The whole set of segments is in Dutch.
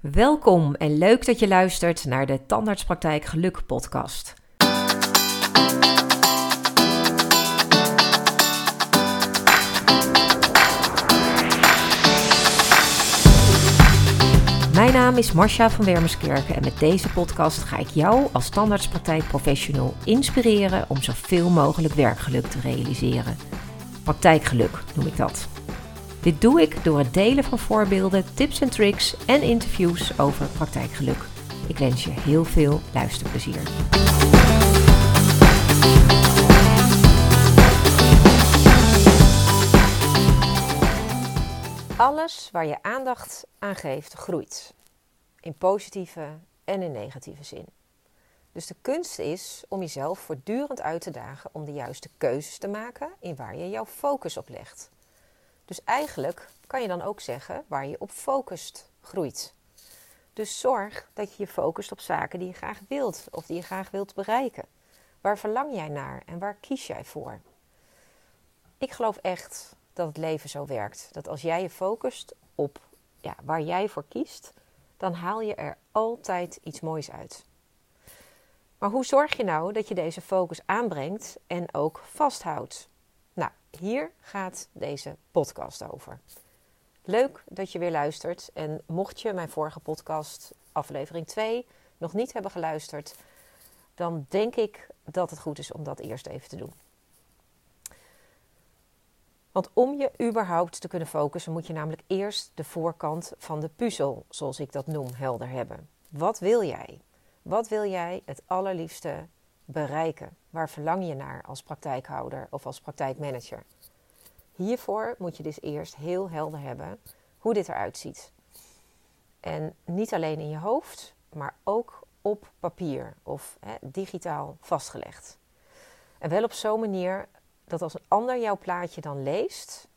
Welkom en leuk dat je luistert naar de Tandartspraktijk Geluk podcast. Mijn naam is Marcia van Wermerskerken en met deze podcast ga ik jou als tandartspraktijkprofessional inspireren om zoveel mogelijk werkgeluk te realiseren. Praktijkgeluk noem ik dat. Dit doe ik door het delen van voorbeelden, tips en tricks en interviews over praktijkgeluk. Ik wens je heel veel luisterplezier. Alles waar je aandacht aan geeft, groeit. In positieve en in negatieve zin. Dus de kunst is om jezelf voortdurend uit te dagen om de juiste keuzes te maken in waar je jouw focus op legt. Dus eigenlijk kan je dan ook zeggen waar je op focust groeit. Dus zorg dat je je focust op zaken die je graag wilt of die je graag wilt bereiken. Waar verlang jij naar en waar kies jij voor? Ik geloof echt dat het leven zo werkt. Dat als jij je focust op ja, waar jij voor kiest, dan haal je er altijd iets moois uit. Maar hoe zorg je nou dat je deze focus aanbrengt en ook vasthoudt? Nou, hier gaat deze podcast over. Leuk dat je weer luistert. En mocht je mijn vorige podcast, aflevering 2, nog niet hebben geluisterd, dan denk ik dat het goed is om dat eerst even te doen. Want om je überhaupt te kunnen focussen, moet je namelijk eerst de voorkant van de puzzel, zoals ik dat noem, helder hebben. Wat wil jij? Wat wil jij het allerliefste bereiken? Waar verlang je naar als praktijkhouder of als praktijkmanager? Hiervoor moet je dus eerst heel helder hebben hoe dit eruit ziet. En niet alleen in je hoofd, maar ook op papier of hè, digitaal vastgelegd. En wel op zo'n manier dat als een ander jouw plaatje dan leest,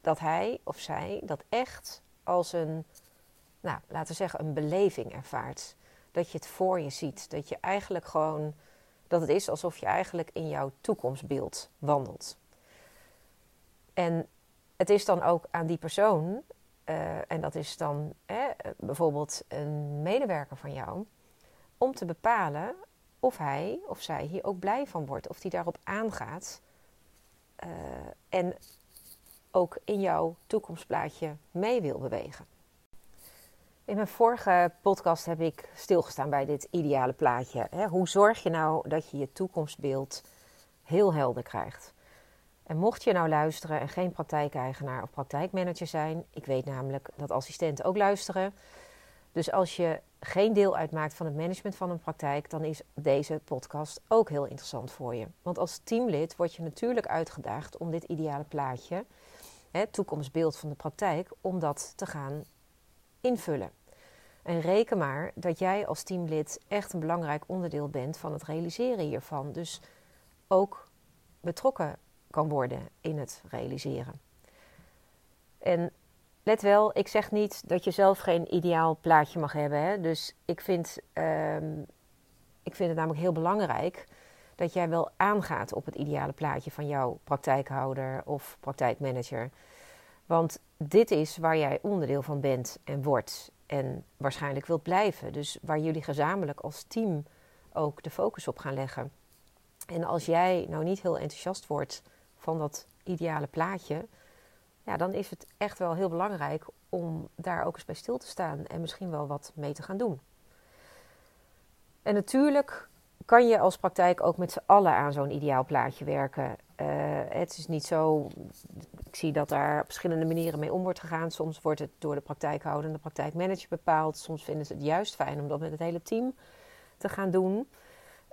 dat hij of zij dat echt als een, nou, laten we zeggen, een beleving ervaart. Dat je het voor je ziet. Dat je eigenlijk gewoon, dat het is alsof je eigenlijk in jouw toekomstbeeld wandelt. En het is dan ook aan die persoon, uh, en dat is dan eh, bijvoorbeeld een medewerker van jou, om te bepalen of hij of zij hier ook blij van wordt, of die daarop aangaat uh, en ook in jouw toekomstplaatje mee wil bewegen. In mijn vorige podcast heb ik stilgestaan bij dit ideale plaatje. Hoe zorg je nou dat je je toekomstbeeld heel helder krijgt? En mocht je nou luisteren en geen praktijkeigenaar of praktijkmanager zijn, ik weet namelijk dat assistenten ook luisteren. Dus als je geen deel uitmaakt van het management van een praktijk, dan is deze podcast ook heel interessant voor je. Want als teamlid word je natuurlijk uitgedaagd om dit ideale plaatje, het toekomstbeeld van de praktijk, om dat te gaan invullen. En reken maar dat jij als teamlid echt een belangrijk onderdeel bent van het realiseren hiervan. Dus ook betrokken kan worden in het realiseren. En let wel, ik zeg niet dat je zelf geen ideaal plaatje mag hebben. Hè? Dus ik vind, um, ik vind het namelijk heel belangrijk dat jij wel aangaat op het ideale plaatje van jouw praktijkhouder of praktijkmanager. Want dit is waar jij onderdeel van bent en wordt en waarschijnlijk wilt blijven. Dus waar jullie gezamenlijk als team ook de focus op gaan leggen. En als jij nou niet heel enthousiast wordt van dat ideale plaatje, ja, dan is het echt wel heel belangrijk om daar ook eens bij stil te staan en misschien wel wat mee te gaan doen. En natuurlijk kan je als praktijk ook met z'n allen aan zo'n ideaal plaatje werken. Uh, het is niet zo, ik zie dat daar op verschillende manieren mee om wordt gegaan. Soms wordt het door de praktijkhouder en de praktijkmanager bepaald. Soms vinden ze het juist fijn om dat met het hele team te gaan doen.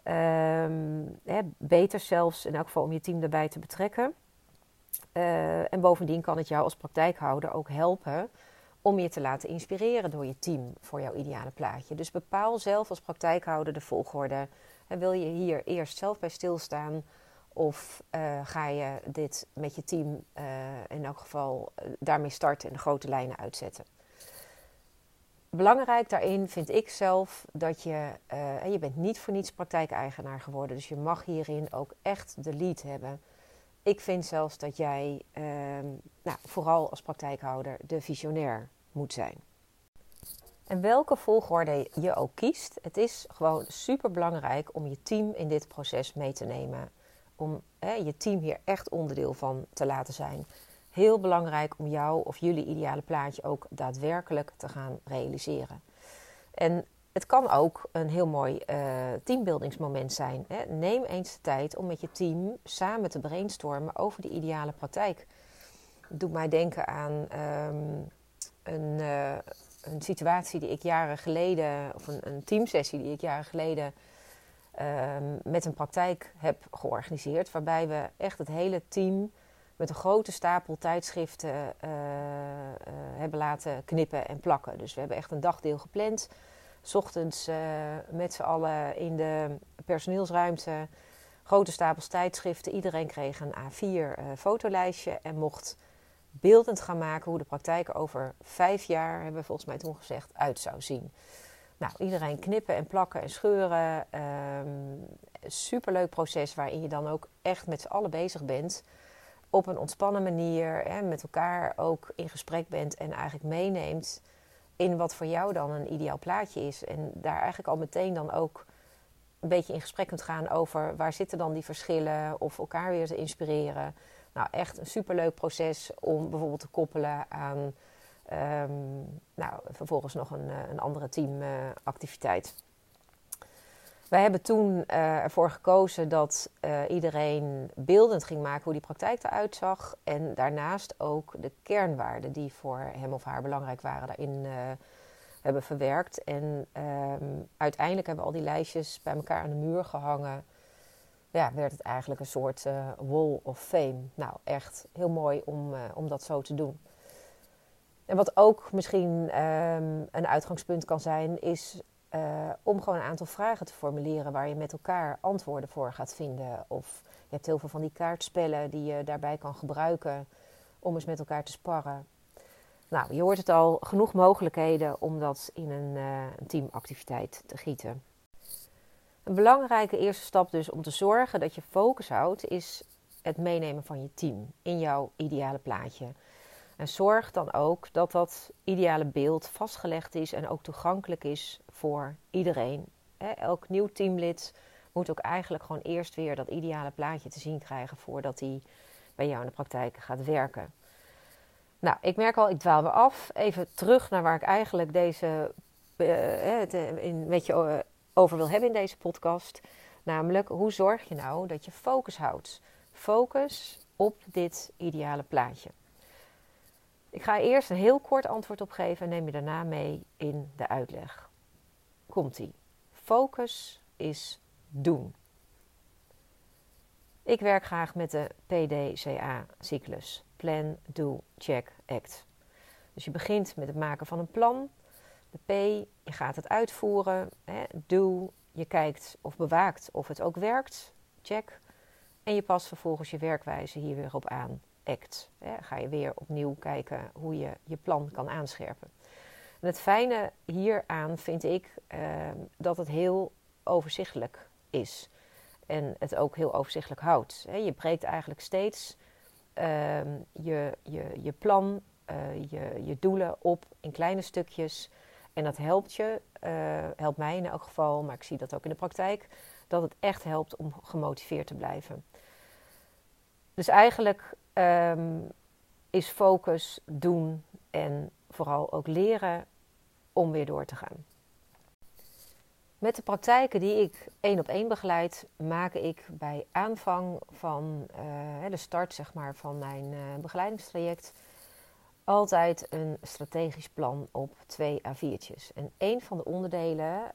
Um, hè, beter zelfs in elk geval om je team daarbij te betrekken. Uh, en bovendien kan het jou als praktijkhouder ook helpen om je te laten inspireren door je team voor jouw ideale plaatje. Dus bepaal zelf als praktijkhouder de volgorde. En wil je hier eerst zelf bij stilstaan? Of uh, ga je dit met je team uh, in elk geval daarmee starten en de grote lijnen uitzetten? Belangrijk daarin vind ik zelf dat je, je bent niet voor niets praktijkeigenaar geworden. Dus je mag hierin ook echt de lead hebben. Ik vind zelfs dat jij, nou, vooral als praktijkhouder, de visionair moet zijn. En welke volgorde je ook kiest, het is gewoon super belangrijk om je team in dit proces mee te nemen. Om hè, je team hier echt onderdeel van te laten zijn. Heel belangrijk om jou of jullie ideale plaatje ook daadwerkelijk te gaan realiseren. En het kan ook een heel mooi uh, teambuildingsmoment zijn. Hè. Neem eens de tijd om met je team samen te brainstormen over de ideale praktijk. Het doet mij denken aan ehm, een, uh, een situatie die ik jaren geleden, of een, een teamsessie die ik jaren geleden met een praktijk heb georganiseerd. Waarbij we echt het hele team met een grote stapel tijdschriften uh, uh, hebben laten knippen en plakken. Dus we hebben echt een dagdeel gepland. S ochtends uh, met z'n allen in de personeelsruimte. Grote stapels tijdschriften. Iedereen kreeg een A4 fotolijstje en mocht beeldend gaan maken hoe de praktijk er over vijf jaar, hebben we volgens mij toen gezegd, uit zou zien. Nou, iedereen knippen en plakken en scheuren. Um, superleuk proces waarin je dan ook echt met z'n allen bezig bent. Op een ontspannen manier. Hè, met elkaar ook in gesprek bent en eigenlijk meeneemt in wat voor jou dan een ideaal plaatje is. En daar eigenlijk al meteen dan ook een beetje in gesprek kunt gaan over waar zitten dan die verschillen. Of elkaar weer te inspireren. Nou, echt een superleuk proces om bijvoorbeeld te koppelen aan um, nou, vervolgens nog een, een andere teamactiviteit. Wij hebben toen uh, ervoor gekozen dat iedereen beeldend ging maken hoe die praktijk eruit zag. En daarnaast ook de kernwaarden die voor hem of haar belangrijk waren daarin uh, hebben verwerkt. En um, uiteindelijk hebben we al die lijstjes bij elkaar aan de muur gehangen ja, werd het eigenlijk een soort wall of fame. Nou, echt heel mooi om, om dat zo te doen. En wat ook misschien um, een uitgangspunt kan zijn, is uh, om gewoon een aantal vragen te formuleren waar je met elkaar antwoorden voor gaat vinden. Of je hebt heel veel van die kaartspellen die je daarbij kan gebruiken om eens met elkaar te sparren. Nou, je hoort het al, genoeg mogelijkheden om dat in een, een teamactiviteit te gieten. Een belangrijke eerste stap dus om te zorgen dat je focus houdt, is het meenemen van je team in jouw ideale plaatje. En zorg dan ook dat dat ideale beeld vastgelegd is en ook toegankelijk is voor iedereen. Elk nieuw teamlid moet ook eigenlijk gewoon eerst weer dat ideale plaatje te zien krijgen voordat hij bij jou in de praktijk gaat werken. Nou, ik merk al, ik dwaal weer af. Even terug naar waar ik eigenlijk deze uh, in, met je over wil hebben in deze podcast. Namelijk, hoe zorg je nou dat je focus houdt? Focus op dit ideale plaatje. Ik ga eerst een heel kort antwoord op geven en neem je daarna mee in de uitleg. Komt-ie. Focus is doen. Ik werk graag met de PDCA-cyclus. Plan, Do, Check, Act. Dus je begint met het maken van een plan. De P, je gaat het uitvoeren. Hè, do, je kijkt of bewaakt of het ook werkt. Check. En je past vervolgens je werkwijze hier weer op aan. Hè, ga je weer opnieuw kijken hoe je je plan kan aanscherpen. En het fijne hieraan vind ik eh, dat het heel overzichtelijk is. En het ook heel overzichtelijk houdt. Je breekt eigenlijk steeds uh, je, je, je plan, uh, je, je doelen op in kleine stukjes en dat helpt je, uh, helpt mij in elk geval, maar ik zie dat ook in de praktijk, dat het echt helpt om gemotiveerd te blijven. Dus eigenlijk um, is focus doen en vooral ook leren om weer door te gaan. Met de praktijken die ik één op één begeleid, maak ik bij aanvang van uh, de start zeg maar, van mijn uh, begeleidingstraject altijd een strategisch plan op twee A4'tjes. En een van de onderdelen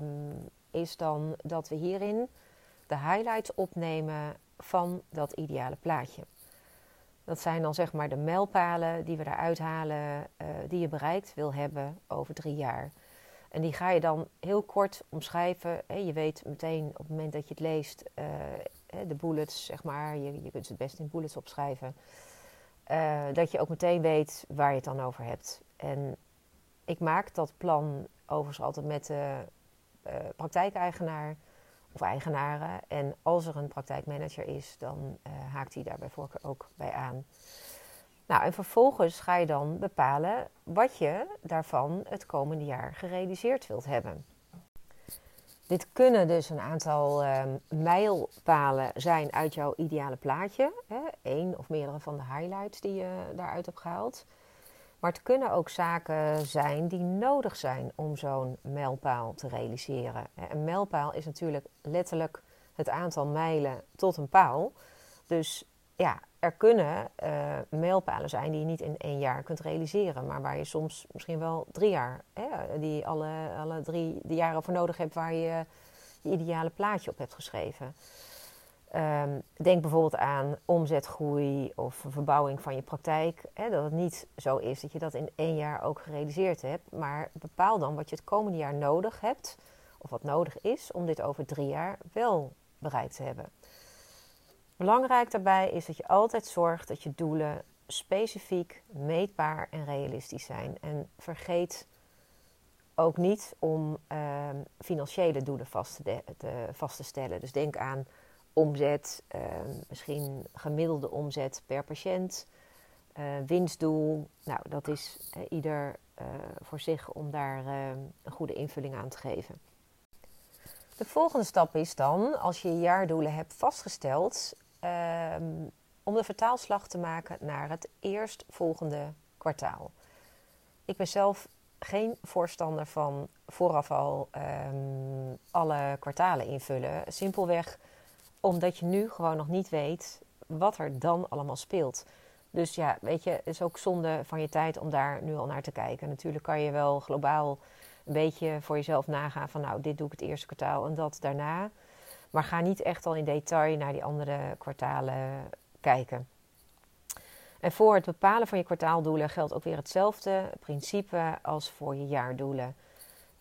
um, is dan dat we hierin de highlights opnemen van dat ideale plaatje. Dat zijn dan zeg maar de mijlpalen die we eruit halen, uh, die je bereikt wil hebben over drie jaar. En die ga je dan heel kort omschrijven. Je weet meteen op het moment dat je het leest, uh, de bullets, zeg maar. Je, je kunt het best in bullets opschrijven. Uh, dat je ook meteen weet waar je het dan over hebt. En ik maak dat plan overigens altijd met de praktijkeigenaar eigenaren. En als er een praktijkmanager is, dan uh, haakt hij daar bij voorkeur ook bij aan. Nou, en vervolgens ga je dan bepalen wat je daarvan het komende jaar gerealiseerd wilt hebben. Dit kunnen dus een aantal uh, mijlpalen zijn uit jouw ideale plaatje. Eén of meerdere van de highlights die je daaruit hebt gehaald. Maar het kunnen ook zaken zijn die nodig zijn om zo'n mijlpaal te realiseren. Een mijlpaal is natuurlijk letterlijk het aantal mijlen tot een paal. Dus ja, er kunnen uh, mijlpalen zijn die je niet in één jaar kunt realiseren, maar waar je soms misschien wel drie jaar, hè, die alle, alle drie de jaren voor nodig hebt waar je je ideale plaatje op hebt geschreven. Um, denk bijvoorbeeld aan omzetgroei of verbouwing van je praktijk. Hè, dat het niet zo is dat je dat in één jaar ook gerealiseerd hebt. Maar bepaal dan wat je het komende jaar nodig hebt, of wat nodig is, om dit over drie jaar wel bereikt te hebben. Belangrijk daarbij is dat je altijd zorgt dat je doelen specifiek, meetbaar en realistisch zijn. En vergeet ook niet om uh, financiële doelen vast te, vast te, stellen. Dus denk aan omzet, uh, misschien gemiddelde omzet per patiënt, uh, winstdoel. Nou, dat is eh, ieder eh, voor zich om daar ehm, een goede invulling aan te geven. De volgende stap is dan, als je jaardoelen hebt vastgesteld, Ehm, om de vertaalslag te maken naar het eerstvolgende kwartaal. Ik ben zelf geen voorstander van vooraf al ehm, alle kwartalen invullen. Simpelweg omdat je nu gewoon nog niet weet wat er dan allemaal speelt. Dus ja, weet je, het is ook zonde van je tijd om daar nu al naar te kijken. Natuurlijk kan je wel globaal een beetje voor jezelf nagaan van nou, dit doe ik het eerste kwartaal en dat daarna. Maar ga niet echt al in detail naar die andere kwartalen kijken. En voor het bepalen van je kwartaaldoelen geldt ook weer hetzelfde principe als voor je jaardoelen.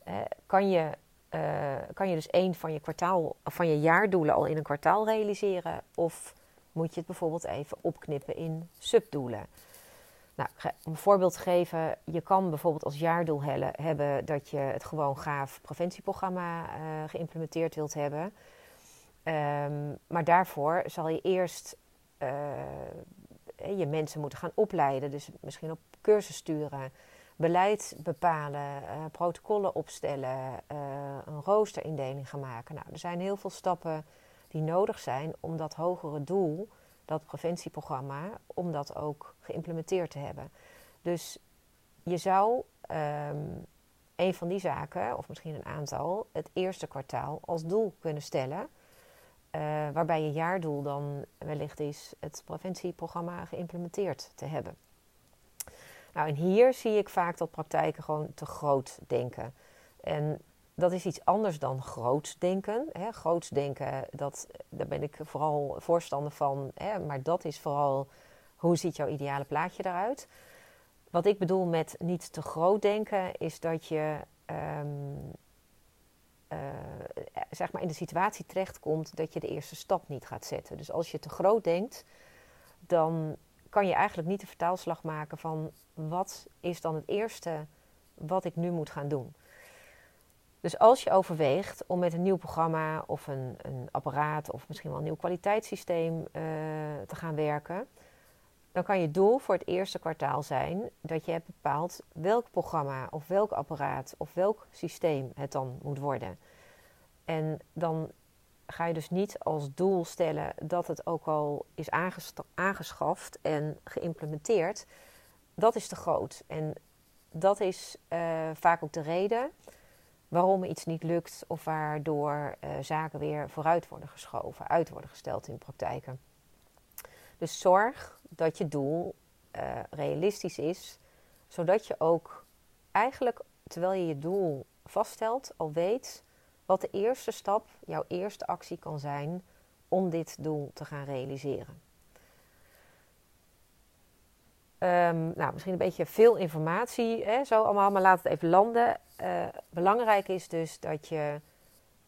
Eh, kan, je, eh, kan je dus één van je, kwartaal, van je jaardoelen al in een kwartaal realiseren? Of moet je het bijvoorbeeld even opknippen in subdoelen? Nou, om een voorbeeld te geven, je kan bijvoorbeeld als jaardoel hebben dat je het gewoon gaaf preventieprogramma uh, geïmplementeerd wilt hebben. Ehm, maar daarvoor zal je eerst uh, je mensen moeten gaan opleiden. Dus misschien op cursus sturen, beleid bepalen, uh, protocollen opstellen, uh, een roosterindeling gaan maken. Nou, er zijn heel veel stappen die nodig zijn om dat hogere doel, dat preventieprogramma, om dat ook geïmplementeerd te hebben. Dus je zou um, een van die zaken, of misschien een aantal, het eerste kwartaal als doel kunnen stellen. Uh, waarbij je jaardoel dan wellicht is het preventieprogramma geïmplementeerd te hebben. Nou, en hier zie ik vaak dat praktijken gewoon te groot denken. En dat is iets anders dan groots denken. Hè. Groots denken, dat, daar ben ik vooral voorstander van. Hè. Maar dat is vooral hoe ziet jouw ideale plaatje eruit. Wat ik bedoel met niet te groot denken, is dat je um, uh, zeg maar in de situatie terechtkomt dat je de eerste stap niet gaat zetten. Dus als je te groot denkt, dan kan je eigenlijk niet de vertaalslag maken van wat is dan het eerste wat ik nu moet gaan doen. Dus als je overweegt om met een nieuw programma of een, een apparaat of misschien wel een nieuw kwaliteitssysteem uh, te gaan werken, dan kan je doel voor het eerste kwartaal zijn dat je hebt bepaald welk programma of welk apparaat of welk systeem het dan moet worden. En dan ga je dus niet als doel stellen dat het ook al is aangeschaft en geïmplementeerd. Dat is te groot. En dat is uh, vaak ook de reden waarom iets niet lukt of waardoor uh, zaken weer vooruit worden geschoven, uit worden gesteld in praktijken. Dus zorg dat je doel uh, realistisch is, zodat je ook eigenlijk terwijl je je doel vaststelt al weet wat de eerste stap, jouw eerste actie kan zijn om dit doel te gaan realiseren. Um, nou, misschien een beetje veel informatie, hè, zo allemaal, maar laat het even landen. Uh, belangrijk is dus dat je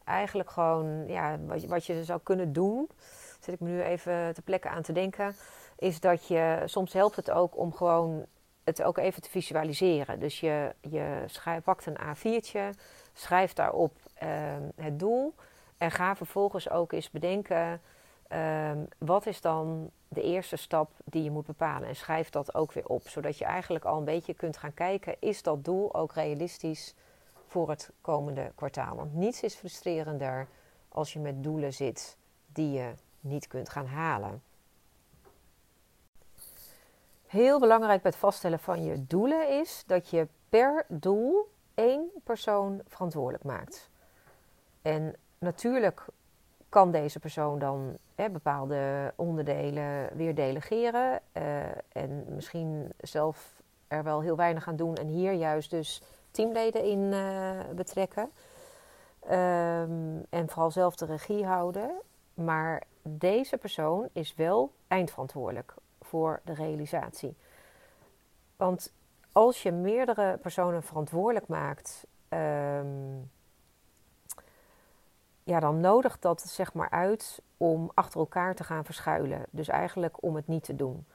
eigenlijk gewoon, ja, wat, wat je zou kunnen doen, zit ik me nu even te plekken aan te denken, is dat je, soms helpt het ook om gewoon het ook even te visualiseren. Dus je, je pakt een A4'tje, schrijf daarop Ehm, het doel. En ga vervolgens ook eens bedenken: um, wat is dan de eerste stap die je moet bepalen. En schrijf dat ook weer op, zodat je eigenlijk al een beetje kunt gaan kijken: is dat doel ook realistisch voor het komende kwartaal? Want niets is frustrerender als je met doelen zit die je niet kunt gaan halen. Heel belangrijk bij het vaststellen van je doelen is dat je per doel één persoon verantwoordelijk maakt. En natuurlijk kan deze persoon dan hè, bepaalde onderdelen weer delegeren. Uh, en misschien zelf er wel heel weinig aan doen en hier juist dus teamleden in uh, betrekken. Um, en vooral zelf de regie houden. Maar deze persoon is wel eindverantwoordelijk voor de realisatie. Want als je meerdere personen verantwoordelijk maakt, um, ja, dan nodigt dat zeg maar uit om achter elkaar te gaan verschuilen. Dus eigenlijk om het niet te doen.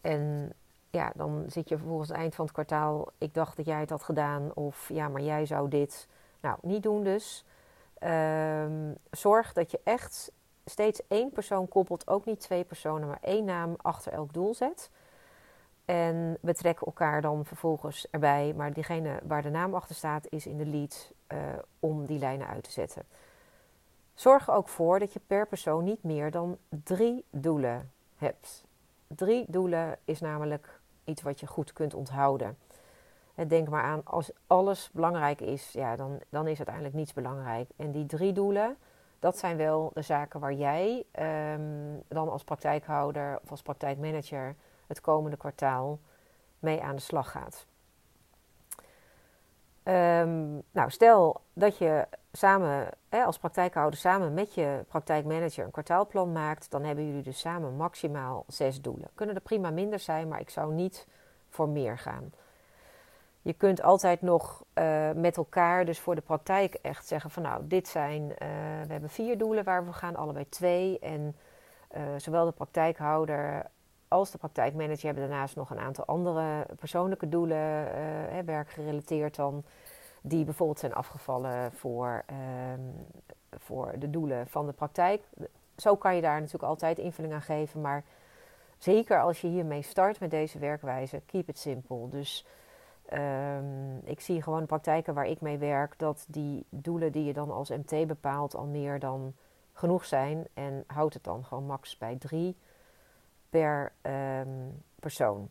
En ja, dan zit je vervolgens het eind van het kwartaal. Ik dacht dat jij het had gedaan. Of ja, maar jij zou dit. Nou, niet doen dus. Um, zorg dat je echt steeds één persoon koppelt. Ook niet twee personen, maar één naam achter elk doel zet. En betrek elkaar dan vervolgens erbij. Maar diegene waar de naam achter staat, is in de lead uh, om die lijnen uit te zetten. Zorg er ook voor dat je per persoon niet meer dan drie doelen hebt. Drie doelen is namelijk iets wat je goed kunt onthouden. Denk maar aan, als alles belangrijk is, ja, dan, dan is uiteindelijk niets belangrijk. En die drie doelen, dat zijn wel de zaken waar jij um, dan als praktijkhouder of als praktijkmanager het komende kwartaal mee aan de slag gaat. Um, nou, stel dat je samen hè, als praktijkhouder samen met je praktijkmanager een kwartaalplan maakt, dan hebben jullie dus samen maximaal zes doelen. Kunnen er prima minder zijn, maar ik zou niet voor meer gaan. Je kunt altijd nog uh, met elkaar, dus voor de praktijk, echt zeggen van nou, dit zijn, uh, we hebben vier doelen waar we gaan, allebei twee. En uh, zowel de praktijkhouder als de praktijkmanager hebben daarnaast nog een aantal andere persoonlijke doelen, hè, werkgerelateerd dan die bijvoorbeeld zijn afgevallen voor, um, voor de doelen van de praktijk. Zo kan je daar natuurlijk altijd invulling aan geven, maar zeker als je hiermee start met deze werkwijze, keep it simple. Dus um, ik zie gewoon praktijken waar ik mee werk, dat die doelen die je dan als MT bepaalt al meer dan genoeg zijn. En houd het dan gewoon max bij drie per um, persoon.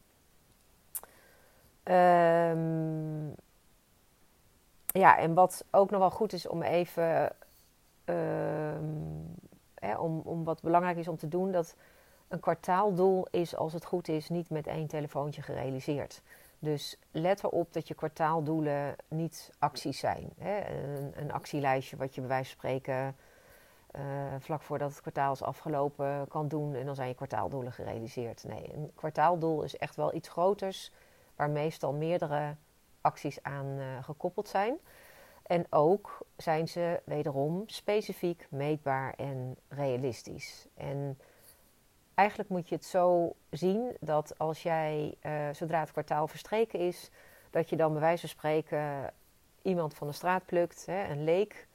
Um, ja, en wat ook nog wel goed is om even, uh, om, om wat belangrijk is om te doen, dat een kwartaaldoel is, als het goed is, niet met één telefoontje gerealiseerd. Dus let erop dat je kwartaaldoelen niet acties zijn. Hè? Een, een, actielijstje wat je bij wijze van spreken uh, vlak voordat het kwartaal is afgelopen kan doen en dan zijn je kwartaaldoelen gerealiseerd. Nee, een kwartaaldoel is echt wel iets groters waar meestal meerdere acties aan uh, gekoppeld zijn. En ook zijn ze wederom specifiek, meetbaar en realistisch. En eigenlijk moet je het zo zien dat als jij, uh, zodra het kwartaal verstreken is, dat je dan bij wijze van spreken iemand van de straat plukt, hè, een leek,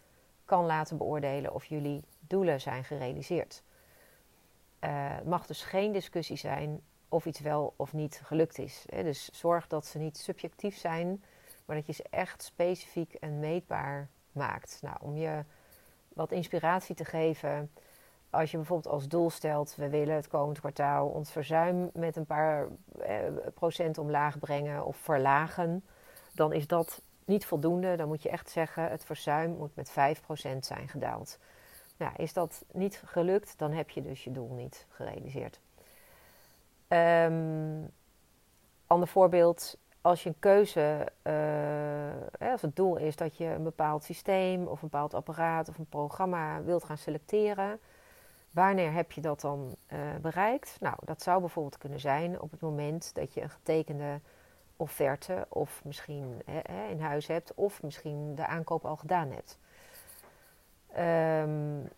kan laten beoordelen of jullie doelen zijn gerealiseerd. Het mag dus geen discussie zijn of iets wel of niet gelukt is. Hè. Dus zorg dat ze niet subjectief zijn, maar dat je ze echt specifiek en meetbaar maakt. Nou, om je wat inspiratie te geven. Als je bijvoorbeeld als doel stelt, we willen het komend kwartaal ons verzuim met een paar eh, procent omlaag brengen of verlagen, dan is dat niet voldoende. Dan moet je echt zeggen, het verzuim moet met 5% zijn gedaald. Nou, is dat niet gelukt, dan heb je dus je doel niet gerealiseerd. Um, ander voorbeeld, als je een keuze, uh, als het doel is dat je een bepaald systeem of een bepaald apparaat of een programma wilt gaan selecteren, wanneer heb je dat dan uh, bereikt? Nou, dat zou bijvoorbeeld kunnen zijn op het moment dat je een getekende offerte of misschien hè, in huis hebt of misschien de aankoop al gedaan hebt. Um,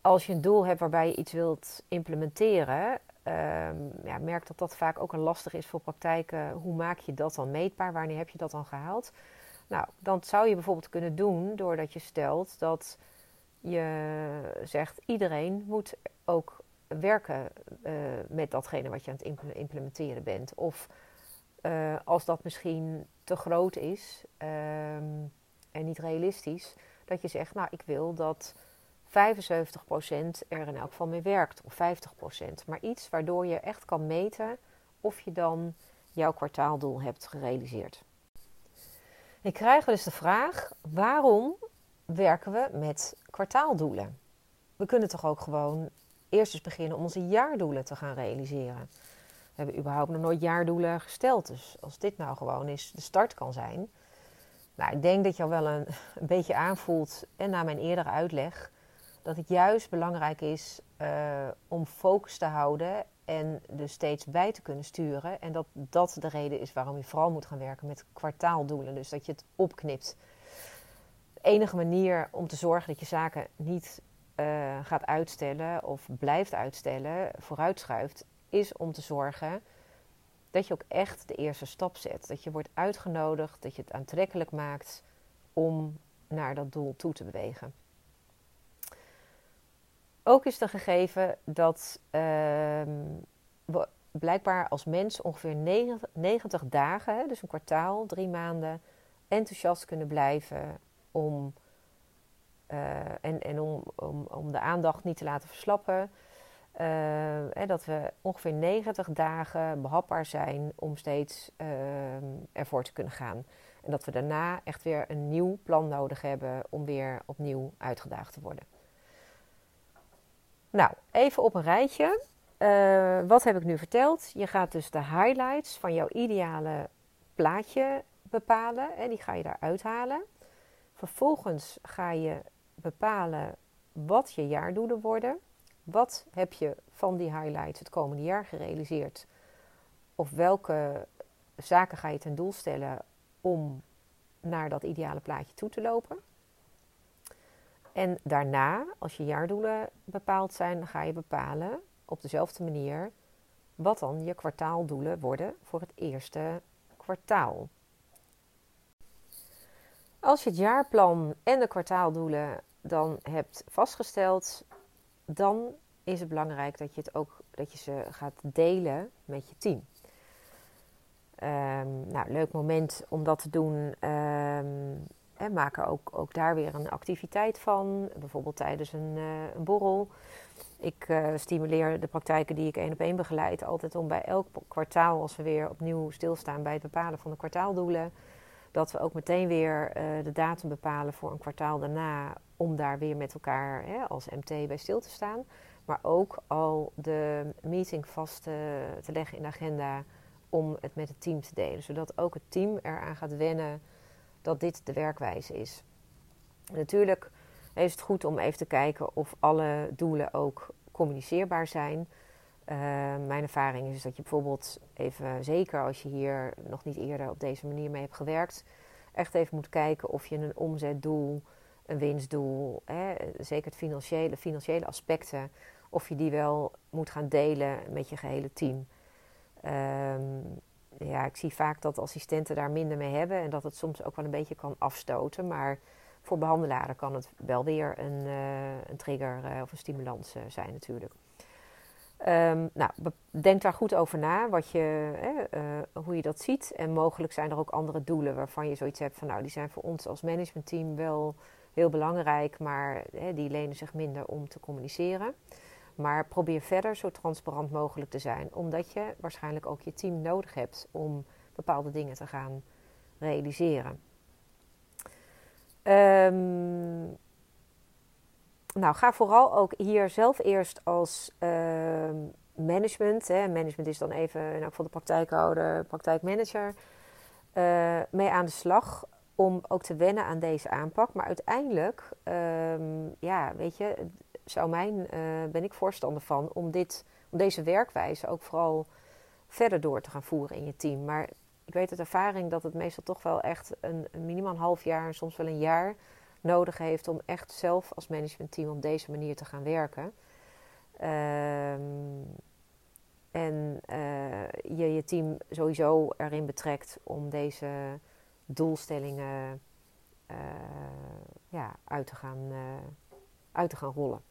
als je een doel hebt waarbij je iets wilt implementeren, um, ja, merk dat dat vaak ook een lastig is voor praktijken. Hoe maak je dat dan meetbaar? Wanneer heb je dat dan gehaald? Nou, dan zou je bijvoorbeeld kunnen doen doordat je stelt dat je zegt: iedereen moet ook werken uh, met datgene wat je aan het implementeren bent. Of uh, als dat misschien te groot is um, en niet realistisch, dat je zegt, nou ik wil dat 75% er in elk geval mee werkt, of 50%. Maar iets waardoor je echt kan meten of je dan jouw kwartaaldoel hebt gerealiseerd. Ik krijg dus de vraag: waarom werken we met kwartaaldoelen? We kunnen toch ook gewoon eerst eens beginnen om onze jaardoelen te gaan realiseren. We hebben überhaupt nog nooit jaardoelen gesteld. Dus als dit nou gewoon eens de start kan zijn. Nou, ik denk dat je al wel een, beetje aanvoelt, en na mijn eerdere uitleg, dat het juist belangrijk is uh, om focus te houden en dus steeds bij te kunnen sturen. En dat dat de reden is waarom je vooral moet gaan werken met kwartaaldoelen. Dus dat je het opknipt. De enige manier om te zorgen dat je zaken niet uh, gaat uitstellen of blijft uitstellen, vooruitschuift, is om te zorgen dat je ook echt de eerste stap zet. Dat je wordt uitgenodigd, dat je het aantrekkelijk maakt om naar dat doel toe te bewegen. Ook is er gegeven dat uh, we blijkbaar als mens ongeveer 90 dagen, dus een kwartaal, drie maanden, enthousiast kunnen blijven om, uh, en, en om, om de aandacht niet te laten verslappen. Uh, dat we ongeveer 90 dagen behapbaar zijn om steeds uh, ervoor te kunnen gaan. En dat we daarna echt weer een nieuw plan nodig hebben om weer opnieuw uitgedaagd te worden. Nou, even op een rijtje. Uh, wat heb ik nu verteld? Je gaat dus de highlights van jouw ideale plaatje bepalen. En die ga je daar uithalen. Vervolgens ga je bepalen wat je jaardoelen worden. Wat heb je van die highlights het komende jaar gerealiseerd? Of welke zaken ga je ten doel stellen om naar dat ideale plaatje toe te lopen? En daarna, als je jaardoelen bepaald zijn, ga je bepalen op dezelfde manier wat dan je kwartaaldoelen worden voor het eerste kwartaal. Als je het jaarplan en de kwartaaldoelen dan hebt vastgesteld, dan is het belangrijk dat je, het ook, dat je ze gaat delen met je team. Um, nou, leuk moment om dat te doen. Um, en maken ook, ook daar weer een activiteit van. Bijvoorbeeld tijdens een, uh, een borrel. Ik uh, stimuleer de praktijken die ik één op één begeleid altijd om bij elk kwartaal, als we weer opnieuw stilstaan bij het bepalen van de kwartaaldoelen, dat we ook meteen weer uh, de datum bepalen voor een kwartaal daarna, om daar weer met elkaar hè, als MT bij stil te staan. Maar ook al de meeting vast te leggen in de agenda om het met het team te delen. Zodat ook het team eraan gaat wennen dat dit de werkwijze is. natuurlijk is het goed om even te kijken of alle doelen ook communiceerbaar zijn. Uh, mijn ervaring is dat je bijvoorbeeld even, zeker als je hier nog niet eerder op deze manier mee hebt gewerkt, echt even moet kijken of je een omzetdoel, een winstdoel, hè, zeker het financiële, financiële aspecten, of je die wel moet gaan delen met je gehele team. Um, ja, ik zie vaak dat assistenten daar minder mee hebben en dat het soms ook wel een beetje kan afstoten. Maar voor behandelaren kan het wel weer een, uh, een trigger uh, of een stimulans uh, zijn natuurlijk. Um, nou, denk daar goed over na, wat je, hoe je dat ziet. En mogelijk zijn er ook andere doelen waarvan je zoiets hebt van... nou, die zijn voor ons als managementteam wel heel belangrijk... maar die lenen zich minder om te communiceren. Maar probeer verder zo transparant mogelijk te zijn, omdat je waarschijnlijk ook je team nodig hebt om bepaalde dingen te gaan realiseren. Um, nou, ga vooral ook hier zelf eerst als uh, management, hè, management is dan even elk geval de praktijkhouder, praktijkmanager, uh, mee aan de slag om ook te wennen aan deze aanpak. Maar uiteindelijk, um, ja, weet je, zou mijn, uh, ben ik voorstander van om, dit, om deze werkwijze ook vooral verder door te gaan voeren in je team. Maar ik weet uit ervaring dat het meestal toch wel echt een, minimaal half jaar soms wel een jaar nodig heeft om echt zelf als managementteam op deze manier te gaan werken. Um, en uh, je je team sowieso erin betrekt om deze doelstellingen uh, ja, uit, te gaan, uh, uit te gaan rollen.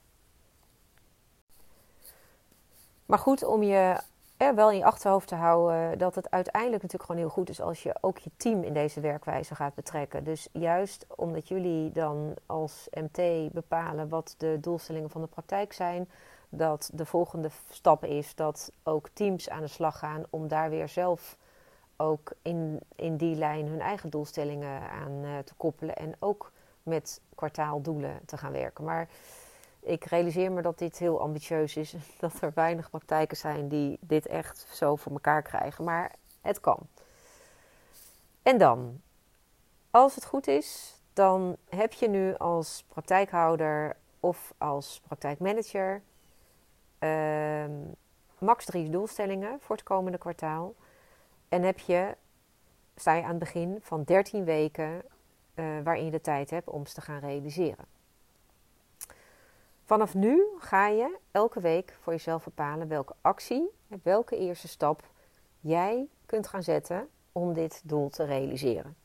Maar goed, om je wel in je achterhoofd te houden dat het uiteindelijk natuurlijk gewoon heel goed is als je ook je team in deze werkwijze gaat betrekken. Dus juist omdat jullie dan als MT bepalen wat de doelstellingen van de praktijk zijn, dat de volgende stap is dat ook teams aan de slag gaan om daar weer zelf ook in, in die lijn hun eigen doelstellingen aan uh, te koppelen en ook met kwartaaldoelen te gaan werken. Maar ik realiseer me dat dit heel ambitieus is. Dat er weinig praktijken zijn die dit echt zo voor elkaar krijgen. Maar het kan. En dan, als het goed is, dan heb je nu als praktijkhouder of als praktijkmanager uh, max drie doelstellingen voor het komende kwartaal. En heb je, sta je aan het begin van 13 weken uh, waarin je de tijd hebt om ze te gaan realiseren. Vanaf nu ga je elke week voor jezelf bepalen welke actie, welke eerste stap jij kunt gaan zetten om dit doel te realiseren.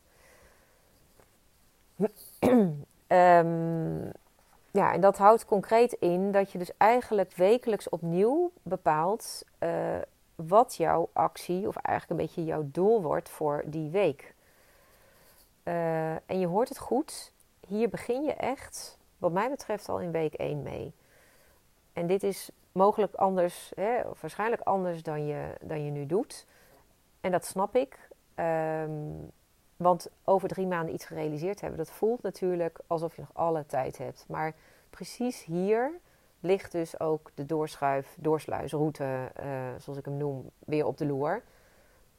um, ja, en dat houdt concreet in dat je dus eigenlijk wekelijks opnieuw bepaalt uh, wat jouw actie of eigenlijk een beetje jouw doel wordt voor die week. Uh, en je hoort het goed, hier begin je echt wat mij betreft al in week 1 mee. En dit is mogelijk anders, hè, of waarschijnlijk anders dan je, dan je nu doet. En dat snap ik. Um, want over drie maanden iets gerealiseerd hebben, dat voelt natuurlijk alsof je nog alle tijd hebt. Maar precies hier ligt dus ook de doorschuif, doorsluisroute, uh, zoals ik hem noem, weer op de loer.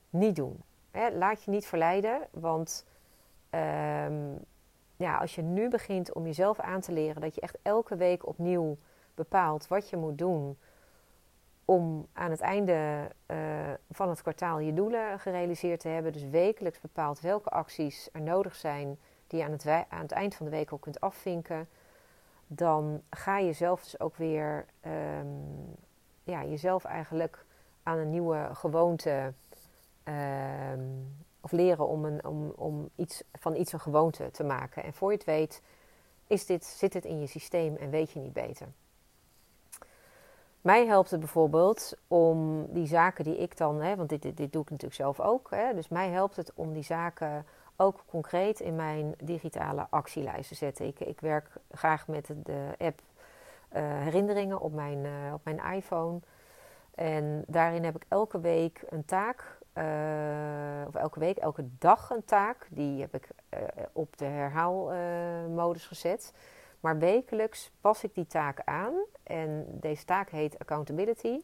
Niet doen. Hè, laat je niet verleiden, want um, ja, als je nu begint om jezelf aan te leren, dat je echt elke week opnieuw bepaalt wat je moet doen om aan het einde uh, van het kwartaal je doelen gerealiseerd te hebben. Dus wekelijks bepaalt welke acties er nodig zijn die je aan het, aan het eind van de week ook kunt afvinken. Dan ga je zelf dus ook weer um, ja, jezelf eigenlijk aan een nieuwe gewoonte um, of leren om, een, om, om iets, van iets een gewoonte te maken. En voor je het weet, is dit, zit het in je systeem en weet je niet beter. Mij helpt het bijvoorbeeld om die zaken die ik dan, hè, want dit, dit, doe ik natuurlijk zelf ook, hè, dus mij helpt het om die zaken ook concreet in mijn digitale actielijst te zetten. Ik, ik werk graag met de app uh, herinneringen op mijn, uh, op mijn iPhone. En daarin heb ik elke week een taak uh, of elke week, elke dag een taak. Die heb ik uh, op de herhaalmodus uh, gezet. Maar wekelijks pas ik die taak aan. En deze taak heet accountability.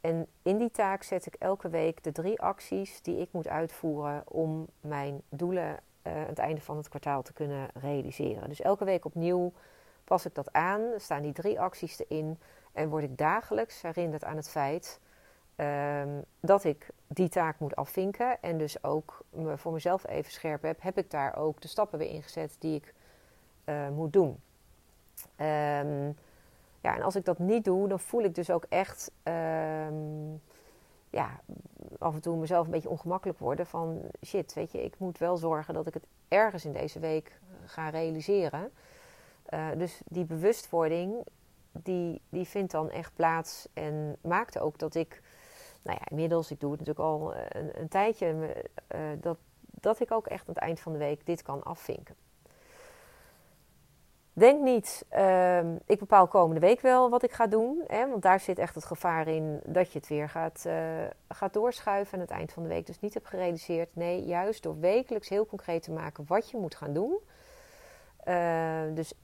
En in die taak zet ik elke week de drie acties die ik moet uitvoeren om mijn doelen aan het einde van het kwartaal te kunnen realiseren. Dus elke week opnieuw pas ik dat aan. Staan die drie acties erin. En word ik dagelijks herinnerd aan het feit um, dat ik die taak moet afvinken. En dus ook voor mezelf even scherp heb, heb ik daar ook de stappen weer ingezet die ik uh, moet doen. Um, ja, en als ik dat niet doe, dan voel ik dus ook echt um, ja, af en toe mezelf een beetje ongemakkelijk worden. Van shit, weet je, ik moet wel zorgen dat ik het ergens in deze week ga realiseren. Uh, dus die bewustwording, die, die vindt dan echt plaats en maakte ook dat ik nou ja, inmiddels, ik doe het natuurlijk al eh, een, een tijdje, uh, dat, dat ik ook echt aan het eind van de week dit kan afvinken. Denk niet, uh, ik bepaal komende week wel wat ik ga doen. Hè, want daar zit echt het gevaar in dat je het weer gaat, uh, gaat doorschuiven aan het eind van de week. Dus niet hebt gerealiseerd. Nee, juist door wekelijks heel concreet te maken wat je moet gaan doen. Dus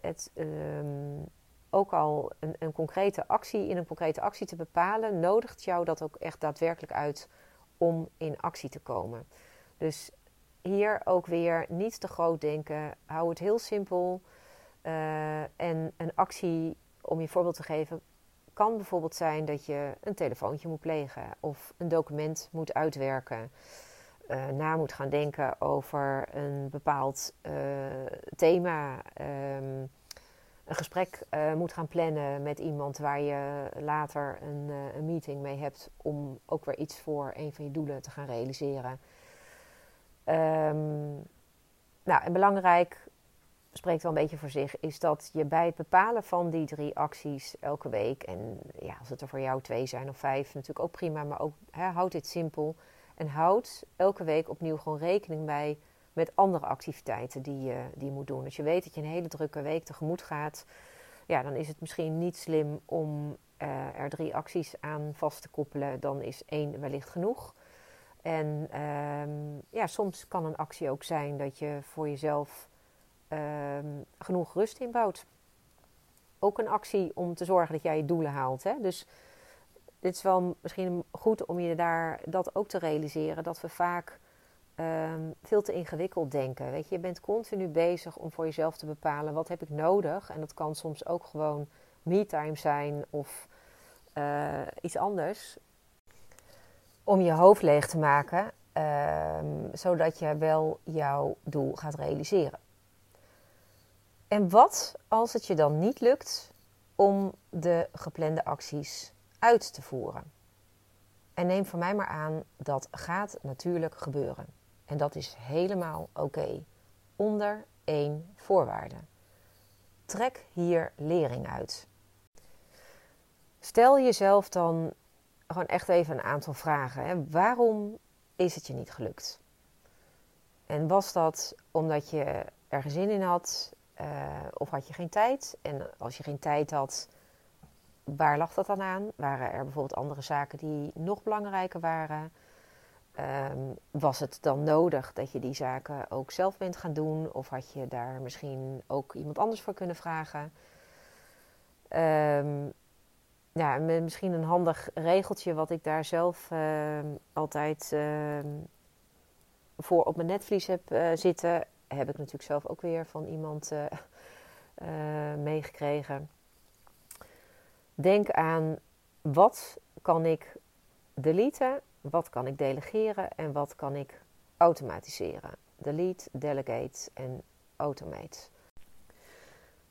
het, ehm, ook al een, een, concrete actie, in een concrete actie te bepalen, nodigt jou dat ook echt daadwerkelijk uit om in actie te komen. Dus hier ook weer niet te groot denken. Hou het heel simpel. Uh, en een actie, om je voorbeeld te geven, kan bijvoorbeeld zijn dat je een telefoontje moet plegen of een document moet uitwerken. Uh, na moet gaan denken over een bepaald uh, thema. Um, een gesprek uh, moet gaan plannen met iemand waar je later een, uh, een, meeting mee hebt om ook weer iets voor een van je doelen te gaan realiseren. Um, nou, en belangrijk, spreekt wel een beetje voor zich, is dat je bij het bepalen van die drie acties elke week, en ja, als het er voor jou twee zijn of vijf, natuurlijk ook prima, maar ook hè, houd dit simpel. En houd elke week opnieuw gewoon rekening bij met andere activiteiten die je, die moet doen. Als je weet dat je een hele drukke week tegemoet gaat, ja, dan is het misschien niet slim om uh, er drie acties aan vast te koppelen. Dan is één wellicht genoeg. En um, ja, soms kan een actie ook zijn dat je voor jezelf um, genoeg rust inbouwt. Ook een actie om te zorgen dat jij je doelen haalt. Hè? Dus dit is wel misschien goed om je daar dat ook te realiseren. Dat we vaak um, veel te ingewikkeld denken. Weet je, je bent continu bezig om voor jezelf te bepalen wat heb ik nodig. En dat kan soms ook gewoon me-time zijn of uh, iets anders. Om je hoofd leeg te maken, um, zodat je wel jouw doel gaat realiseren. En wat als het je dan niet lukt om de geplande acties uit te voeren? En neem voor mij maar aan, dat gaat natuurlijk gebeuren. En dat is helemaal oké. Onder één voorwaarde. Trek hier lering uit. Stel jezelf dan gewoon echt even een aantal vragen. Hè. Waarom is het je niet gelukt? En was dat omdat je er zin in had? Uh, of had je geen tijd? En als je geen tijd had, waar lag dat dan aan? Waren er bijvoorbeeld andere zaken die nog belangrijker waren? Um, was het dan nodig dat je die zaken ook zelf bent gaan doen? Of had je daar misschien ook iemand anders voor kunnen vragen? Um, ja, misschien een handig regeltje wat ik daar zelf uh, altijd voor op mijn netvlies heb uh, zitten, heb ik natuurlijk zelf ook weer van iemand eh, meegekregen. Denk aan wat kan ik deleten wat kan ik delegeren en wat kan ik automatiseren. Delete, delegate en automate.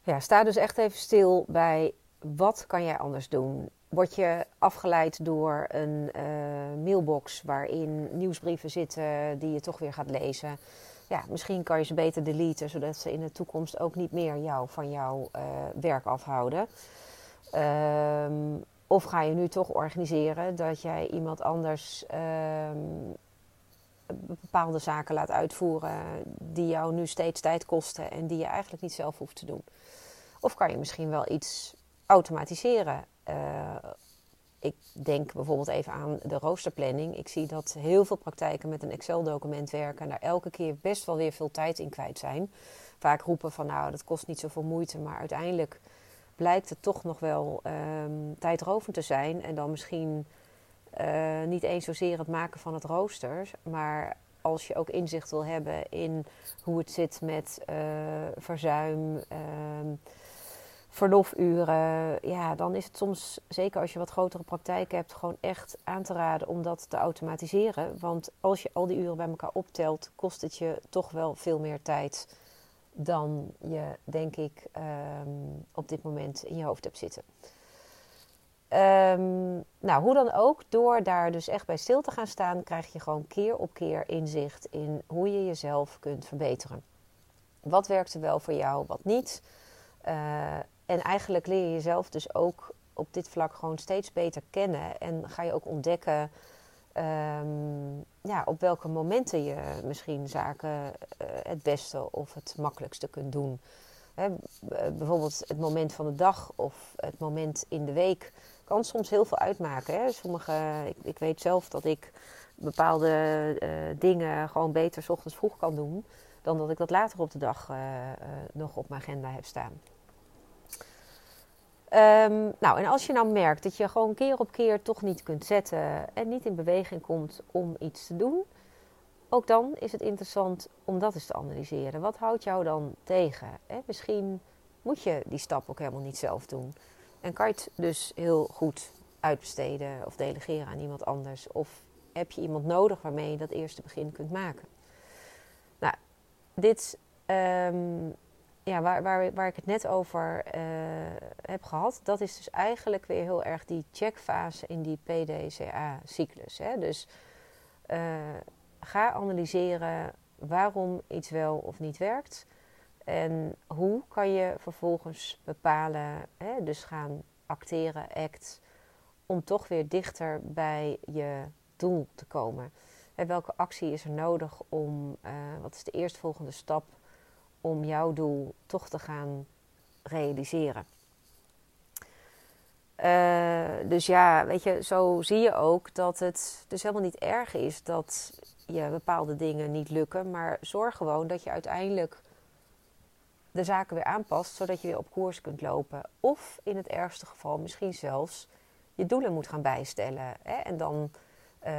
Ja, sta dus echt even stil bij wat kan jij anders doen. Word je afgeleid door een uh, mailbox waarin nieuwsbrieven zitten die je toch weer gaat lezen? Ja, misschien kan je ze beter deleten, zodat ze in de toekomst ook niet meer jou van jouw uh, werk afhouden. Um, of ga je nu toch organiseren dat jij iemand anders um, bepaalde zaken laat uitvoeren die jou nu steeds tijd kosten en die je eigenlijk niet zelf hoeft te doen? Of kan je misschien wel iets automatiseren? Uh, ik denk bijvoorbeeld even aan de roosterplanning. Ik zie dat heel veel praktijken met een Excel-document werken en daar elke keer best wel weer veel tijd in kwijt zijn. Vaak roepen van nou, dat kost niet zoveel moeite, maar uiteindelijk blijkt het toch nog wel um, tijdrovend te zijn. En dan misschien uh, niet eens zozeer het maken van het rooster, maar als je ook inzicht wil hebben in hoe het zit met uh, verzuim, um, verlofuren, ja, dan is het soms, zeker als je wat grotere praktijk hebt, gewoon echt aan te raden om dat te automatiseren. Want als je al die uren bij elkaar optelt, kost het je toch wel veel meer tijd dan je, denk ik, um, op dit moment in je hoofd hebt zitten. Um, nou, hoe dan ook, door daar dus echt bij stil te gaan staan, krijg je gewoon keer op keer inzicht in hoe je jezelf kunt verbeteren. Wat werkt er wel voor jou, wat niet. Uh, en eigenlijk leer je jezelf dus ook op dit vlak gewoon steeds beter kennen. En ga je ook ontdekken um, ja, op welke momenten je misschien zaken uh, het beste of het makkelijkste kunt doen. Hè, bijvoorbeeld het moment van de dag of het moment in de week kan soms heel veel uitmaken. Hè. Sommige, ik, ik, weet zelf dat ik bepaalde uh, dingen gewoon beter s ochtends vroeg kan doen dan dat ik dat later op de dag nog op mijn agenda heb staan. Um, nou, en als je nou merkt dat je gewoon keer op keer toch niet kunt zetten en niet in beweging komt om iets te doen, ook dan is het interessant om dat eens te analyseren. Wat houdt jou dan tegen? Misschien moet je die stap ook helemaal niet zelf doen. En kan je het dus heel goed uitbesteden of delegeren aan iemand anders? Of heb je iemand nodig waarmee je dat eerste begin kunt maken? Nou, dit um, ja, waar, waar, waar ik het net over uh, heb gehad, dat is dus eigenlijk weer heel erg die checkfase in die PDCA-cyclus. Dus uh, ga analyseren waarom iets wel of niet werkt. En hoe kan je vervolgens bepalen, hè, dus gaan acteren, act, om toch weer dichter bij je doel te komen? En welke actie is er nodig om, uh, wat is de eerstvolgende stap om jouw doel toch te gaan realiseren? Uh, dus ja, weet je, zo zie je ook dat het dus helemaal niet erg is dat je bepaalde dingen niet lukken. Maar zorg gewoon dat je uiteindelijk de zaken weer aanpast, zodat je weer op koers kunt lopen. Of in het ergste geval misschien zelfs je doelen moet gaan bijstellen. Hè? En dan uh,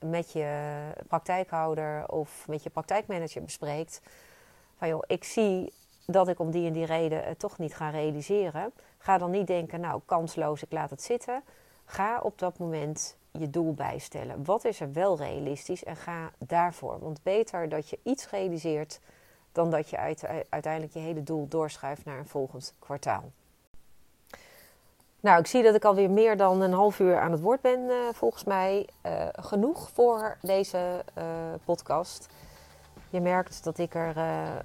met je praktijkhouder of met je praktijkmanager bespreekt. Van ik zie dat ik om die en die reden het toch niet ga realiseren. Ga dan niet denken, nou kansloos, ik laat het zitten. Ga op dat moment je doel bijstellen. Wat is er wel realistisch en ga daarvoor. Want beter dat je iets realiseert dan dat je uiteindelijk je hele doel doorschuift naar een volgend kwartaal. Nou, ik zie dat ik alweer meer dan een half uur aan het woord ben, uh, volgens mij. Uh, genoeg voor deze uh, podcast. Je merkt dat ik er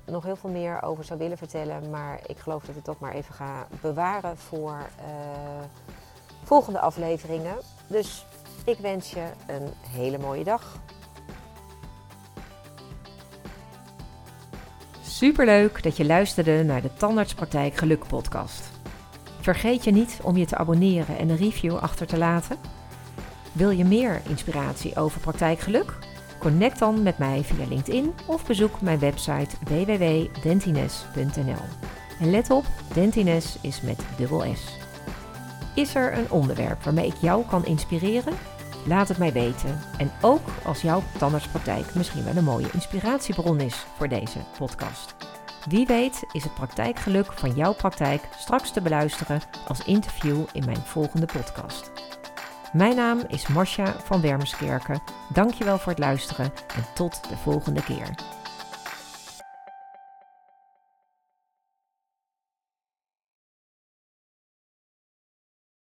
nog heel veel meer over zou willen vertellen, maar ik geloof dat ik dat maar even ga bewaren voor volgende afleveringen. Dus ik wens je een hele mooie dag. Superleuk dat je luisterde naar de Tandartspraktijk Geluk podcast. Vergeet je niet om je te abonneren en een review achter te laten. Wil je meer inspiratie over praktijkgeluk? Connect dan met mij via LinkedIn of bezoek mijn website www.dentines.nl. En let op, Dentines is met dubbel S. Is er een onderwerp waarmee ik jou kan inspireren? Laat het mij weten. En ook als jouw tandartspraktijk misschien wel een mooie inspiratiebron is voor deze podcast. Wie weet is het praktijkgeluk van jouw praktijk straks te beluisteren als interview in mijn volgende podcast. Mijn naam is Marcia van Wermerskerken. Dankjewel voor het luisteren en tot de volgende keer.